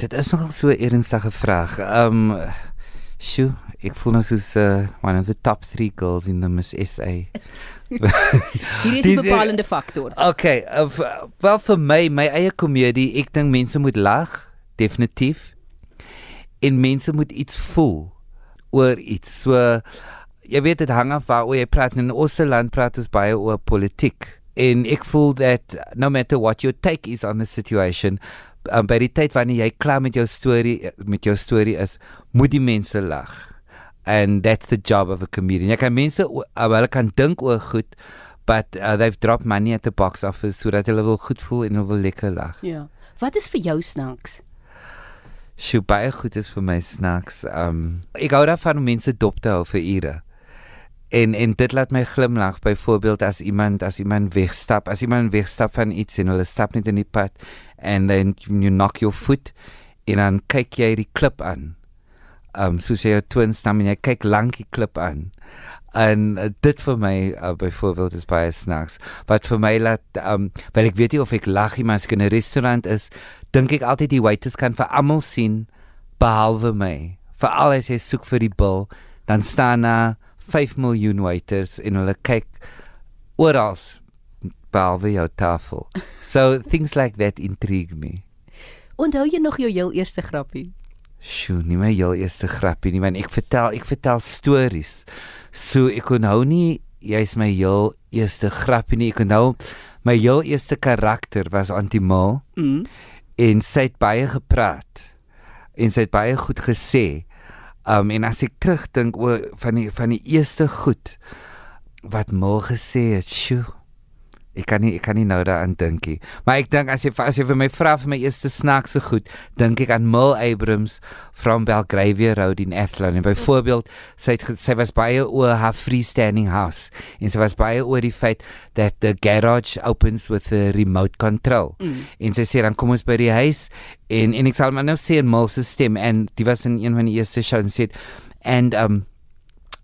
Dit is nogal so 'n ernstige vraag. Um, sjoe, ek voel nou soos uh, one of the top 3 girls in the Miss SA. Hier is 'n bepalende faktor. Okay, uh, wel vir my, my eie komedie, ek dink mense moet lag, definitief. En mense moet iets voel oor iets. So jy weet dit hang af waar jy praat in ons land praat ons baie oor politiek. En ek voel that no matter what your take is on the situation, um, by die tyd wanneer jy klaar met jou storie met jou storie is, moet die mense lag and that's the job of a comedian. Jy kan mense uh, hulle kan dink oor goed but uh, they've dropped money at the box office sodat hulle wil goed voel en hulle wil lekker lag. Ja. Wat is vir jou snaaks? Sy baie goed is vir my snaaks. Um ek hou daarvan om mense dop te hou vir ure. En en dit laat my glimlag byvoorbeeld as iemand as iemand wegstap, as iemand wegstap van iets en hulle stap net in die pad and then you knock your foot en dan kyk jy die klip aan um soos jy 'n twin stam en jy kyk lank die klip aan. En uh, dit vir my uh, byvoorbeeld is baie snacks. But vir my laat um wel ek weet nie of ek lag nie, maar as ek in 'n restaurant is, dink ek altyd die waiters kan vir almal sien behalwe my. Vir al as jy soek vir die bil, dan staan daar 5 miljoen waiters en hulle kyk oral behalwe jou tafel. So things like that intrigue me. Onthou jy nog jou heel eerste grappie? Sjoe, nie my heel eerste grappie nie, want ek vertel, ek vertel stories. So ek kon nou nie jy's my heel eerste grappie nie. Ek kon nou my heel eerste karakter was Antimal. Mm. En sy het baie gepraat. En sy het baie goed gesê. Um en as ek terugdink oor van die van die eerste goed wat Mal gesê het, sjoe Ek kan nie ek kan nie nou daaraan dink nie. Maar ek dink as jy as jy vir my vra vir my eerste snaakse goed, dink ek aan Mil Abrams from Belgravia Road in Athlone. En byvoorbeeld, sy het sy was baie oor haar freestanding house. En sy was baie oor die feit that the garage opens with a remote control. Mm. En sy sê dan kom ons by die huis en en ek sal maar nou sê in Mil se stem en dit was in een van die eerste shows en sê and um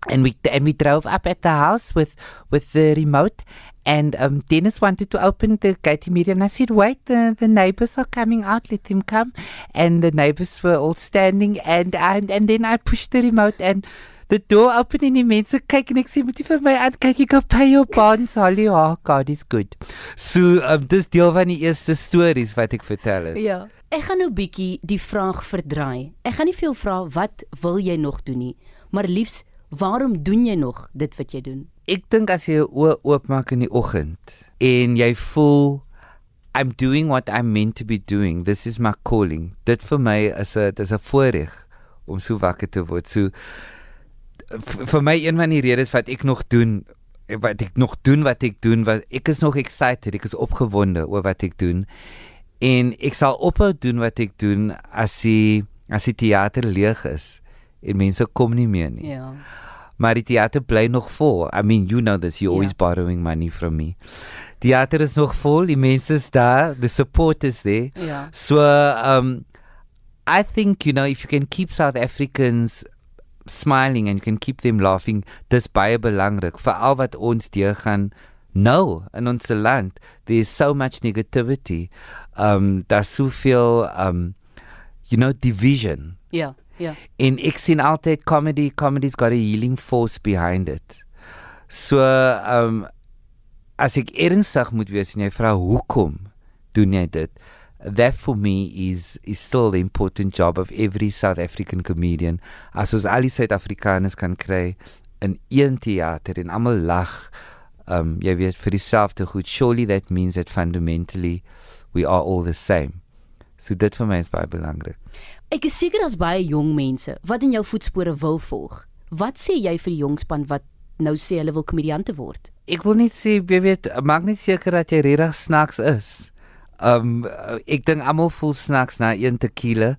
and we and we drove up at the house with with the remote And um, Dennis wanted to open the gate immediately. And I said, wait, the, the neighbors are coming out. Let them come. And the neighbors were all standing. And, and, and then I pushed the remote and the door opened en die mense kyk en ek sê moet jy vir my aan kyk ek op jou bonds Holly oh god is good. So um, dis deel van die eerste stories wat ek vertel het. Ja. Ek gaan nou bietjie die vraag verdraai. Ek gaan nie veel vra wat wil jy nog doen nie, maar liefs waarom doen jy nog dit wat jy doen? ek dink as jy jou oë oopmaak in die oggend en jy voel I'm doing what I'm meant to be doing. This is my calling. Dit vir my is 'n dis 'n voorreg om so wakker te word. So vir my een van die redes wat ek nog doen wat ek nog doen wat ek doen wat ek is nog excited, ek is opgewonde oor wat ek doen. En ek sal ophou doen wat ek doen as die as die teater leeg is en mense kom nie meer nie. Ja maar die teater bly nog vol. I mean, you know this, you're always yeah. borrowing money from me. Die teater is nog vol, die mense is daar, the support is there. Yeah. So um I think, you know, if you can keep South Africans smiling and you can keep them laughing, dis baie belangrik vir al wat ons deur gaan nou in ons land. There's so much negativity. Um daar's soveel um you know division. Ja. Yeah. Ja. En ek sien altyd comedy, comedy's got a healing force behind it. So, ehm um, as ek ernstig moet wees en jy vra hoekom doen jy dit? That for me is is still the important job of every South African comedian. As ons al die Suid-Afrikaners kan kry in een teater en almal lag, ehm um, jy weet vir dieselfde goed, surely that means that fundamentally we are all the same. So dit vir my is baie belangrik. Ek is seker daar's baie jong mense wat in jou voetspore wil volg. Wat sê jy vir die jong span wat nou sê hulle wil komediante word? Ek wil net sê, jy weet, maak net seker dat jy regtig snacks is. Um ek dink almal voel snacks na een tequila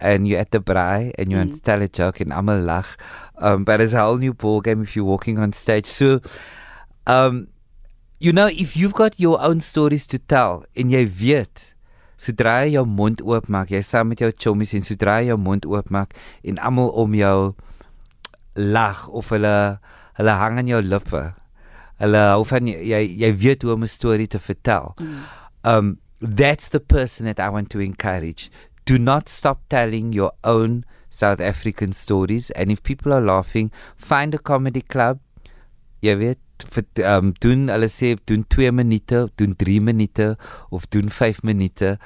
and you at the braai and you mm. tell a joke and almal lag. Um but it's a whole new ball game if you're walking on stage. So um you know if you've got your own stories to tell en jy weet sodra jy jou mond oopmaak, jy saam met jou chommies en sodra jy jou mond oopmaak en almal om jou lag of hulle hulle hang aan jou lippe. Hulle hou van jy jy weet hoe om 'n storie te vertel. Mm. Um that's the person that I want to encourage. do not stop telling your own South African stories and if people are laughing find a comedy club jy weet vir um, doen hulle sê doen 2 minute doen 3 minute of doen 5 minute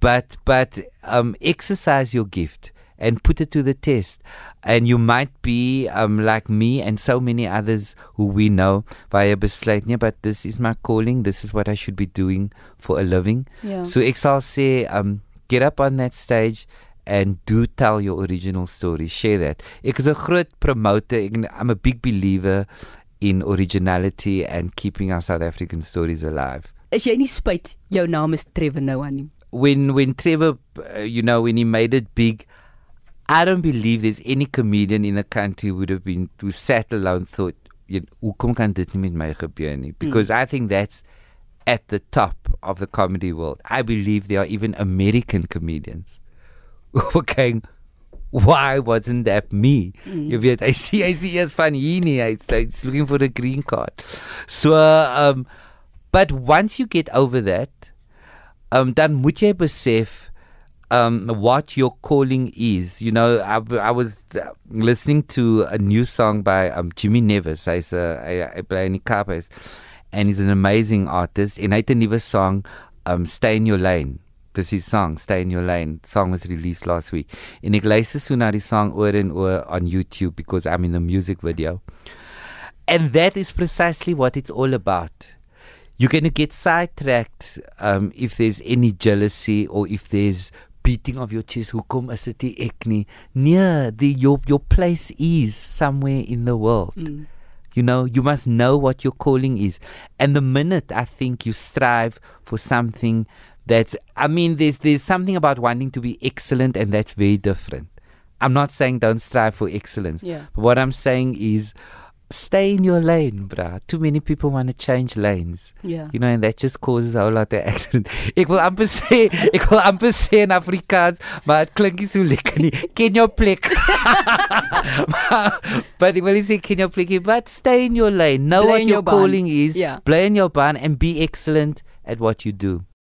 but but um, exercise your gift and put it to the test. And you might be um, like me and so many others who we know via besluit nee but this is my calling this is what I should be doing for a living. Ja. so sal sê um get up on that stage and do tell your original story share that. Ek is 'n groot promoter ek, I'm a big believer in originality and keeping our South African stories alive Is jy nie spyt jou naam is Trevor Noah nie? when when Trevor, uh, you know, when he made it big, I don't believe there's any comedian in the country would have been who sat alone thought, "Ja, "Hoekom kan dit nie met my gebeur nie?" Because I think that's at the top of the comedy world. I believe there are even American comedians who were going, "Why wasn't that me?" You weet, I see, I see, as van hier nie. It's, it's looking for a green card. So, um, but once you get over that, um, dan moet jy besef um, what your calling is. You know, I, I was uh, listening to a new song by um, Jimmy Nevis. Hy's hy hy bly in Kaap and he's an amazing artist. Hy het 'n nuwe song um Stay in Your Lane. This is song Stay in Your Lane. Song was released last week. En ek luister so na die song oor en oor on YouTube because I'm in the music video. And that is precisely what it's all about. You're going to get sidetracked um, if there's any jealousy or if there's beating of your chest. Hoekom is dit ek nie? Nee, the your your place is somewhere in the world. Mm. You know, you must know what your calling is. And the minute I think you strive for something that's I mean there's there's something about wanting to be excellent and that's very different. I'm not saying don't strive for excellence. Yeah. What I'm saying is stay in your lane, bruh. Too many people want to change lanes. Yeah. You know, and that just causes a whole lot of accident. Ek wil amper sê, ek wil amper sê in Afrikaans, maar dit klink nie so lekker nie. Ken jou plek. maar, but ek wil nie sê ken jou plek nie, but stay in your lane. Know what in your calling is. Ja. Play in your band and be excellent at what you do.